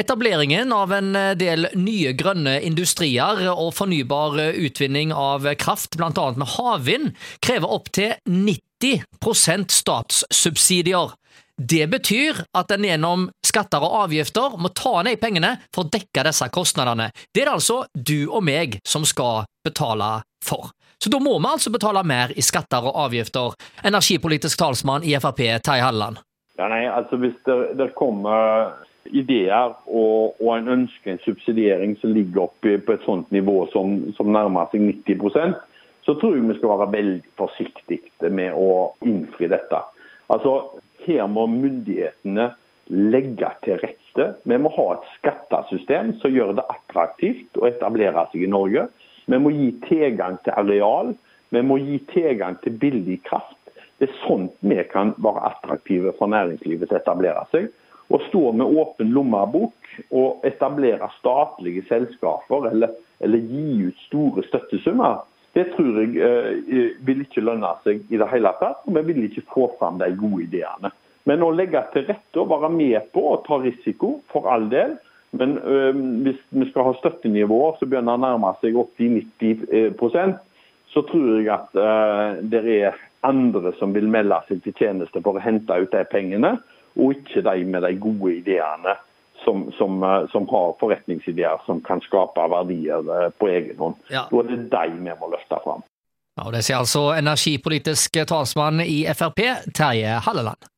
Etableringen av en del nye grønne industrier og fornybar utvinning av kraft, bl.a. med havvind, krever opptil 90% statssubsidier. Det betyr at en gjennom skatter og avgifter må ta ned pengene for å dekke disse kostnadene. Det er det altså du og meg som skal betale for. Så da må vi altså betale mer i skatter og avgifter. Energipolitisk talsmann i Frp, Terje Halleland. Ja, nei, altså Hvis det, det kommer ideer og, og, en ønsker en subsidiering som ligger oppe på et sånt nivå som, som nærmer seg 90% så tror jeg vi skal være veldig forsiktige med å innfri dette. Altså, Her må myndighetene legge til rette. Vi må ha et skattesystem som gjør det attraktivt å etablere seg i Norge. Vi må gi tilgang til areal. Vi må gi tilgang til billig kraft. Det er sånt vi kan være attraktive for næringslivet til å etablere seg. Å stå med åpen lommebok og etablere statlige selskaper eller, eller gi ut store støttesummer, det tror jeg eh, vil ikke lønne seg i det hele tatt. og Vi vil ikke få fram de gode ideene. Men å legge til rette og være med på å ta risiko, for all del. Men øh, hvis vi skal ha støttenivåer som begynner å nærme seg 80-90% så tror jeg at øh, det er andre som vil melde seg til tjeneste for å hente ut de pengene og ikke de med de gode ideene som, som, eh, som har forretningsideer som kan skape verdier eh, på egen hånd. Ja. Da er det de vi må løfte fram. Ja, og Det sier altså energipolitisk talsmann i Frp, Terje Halleland.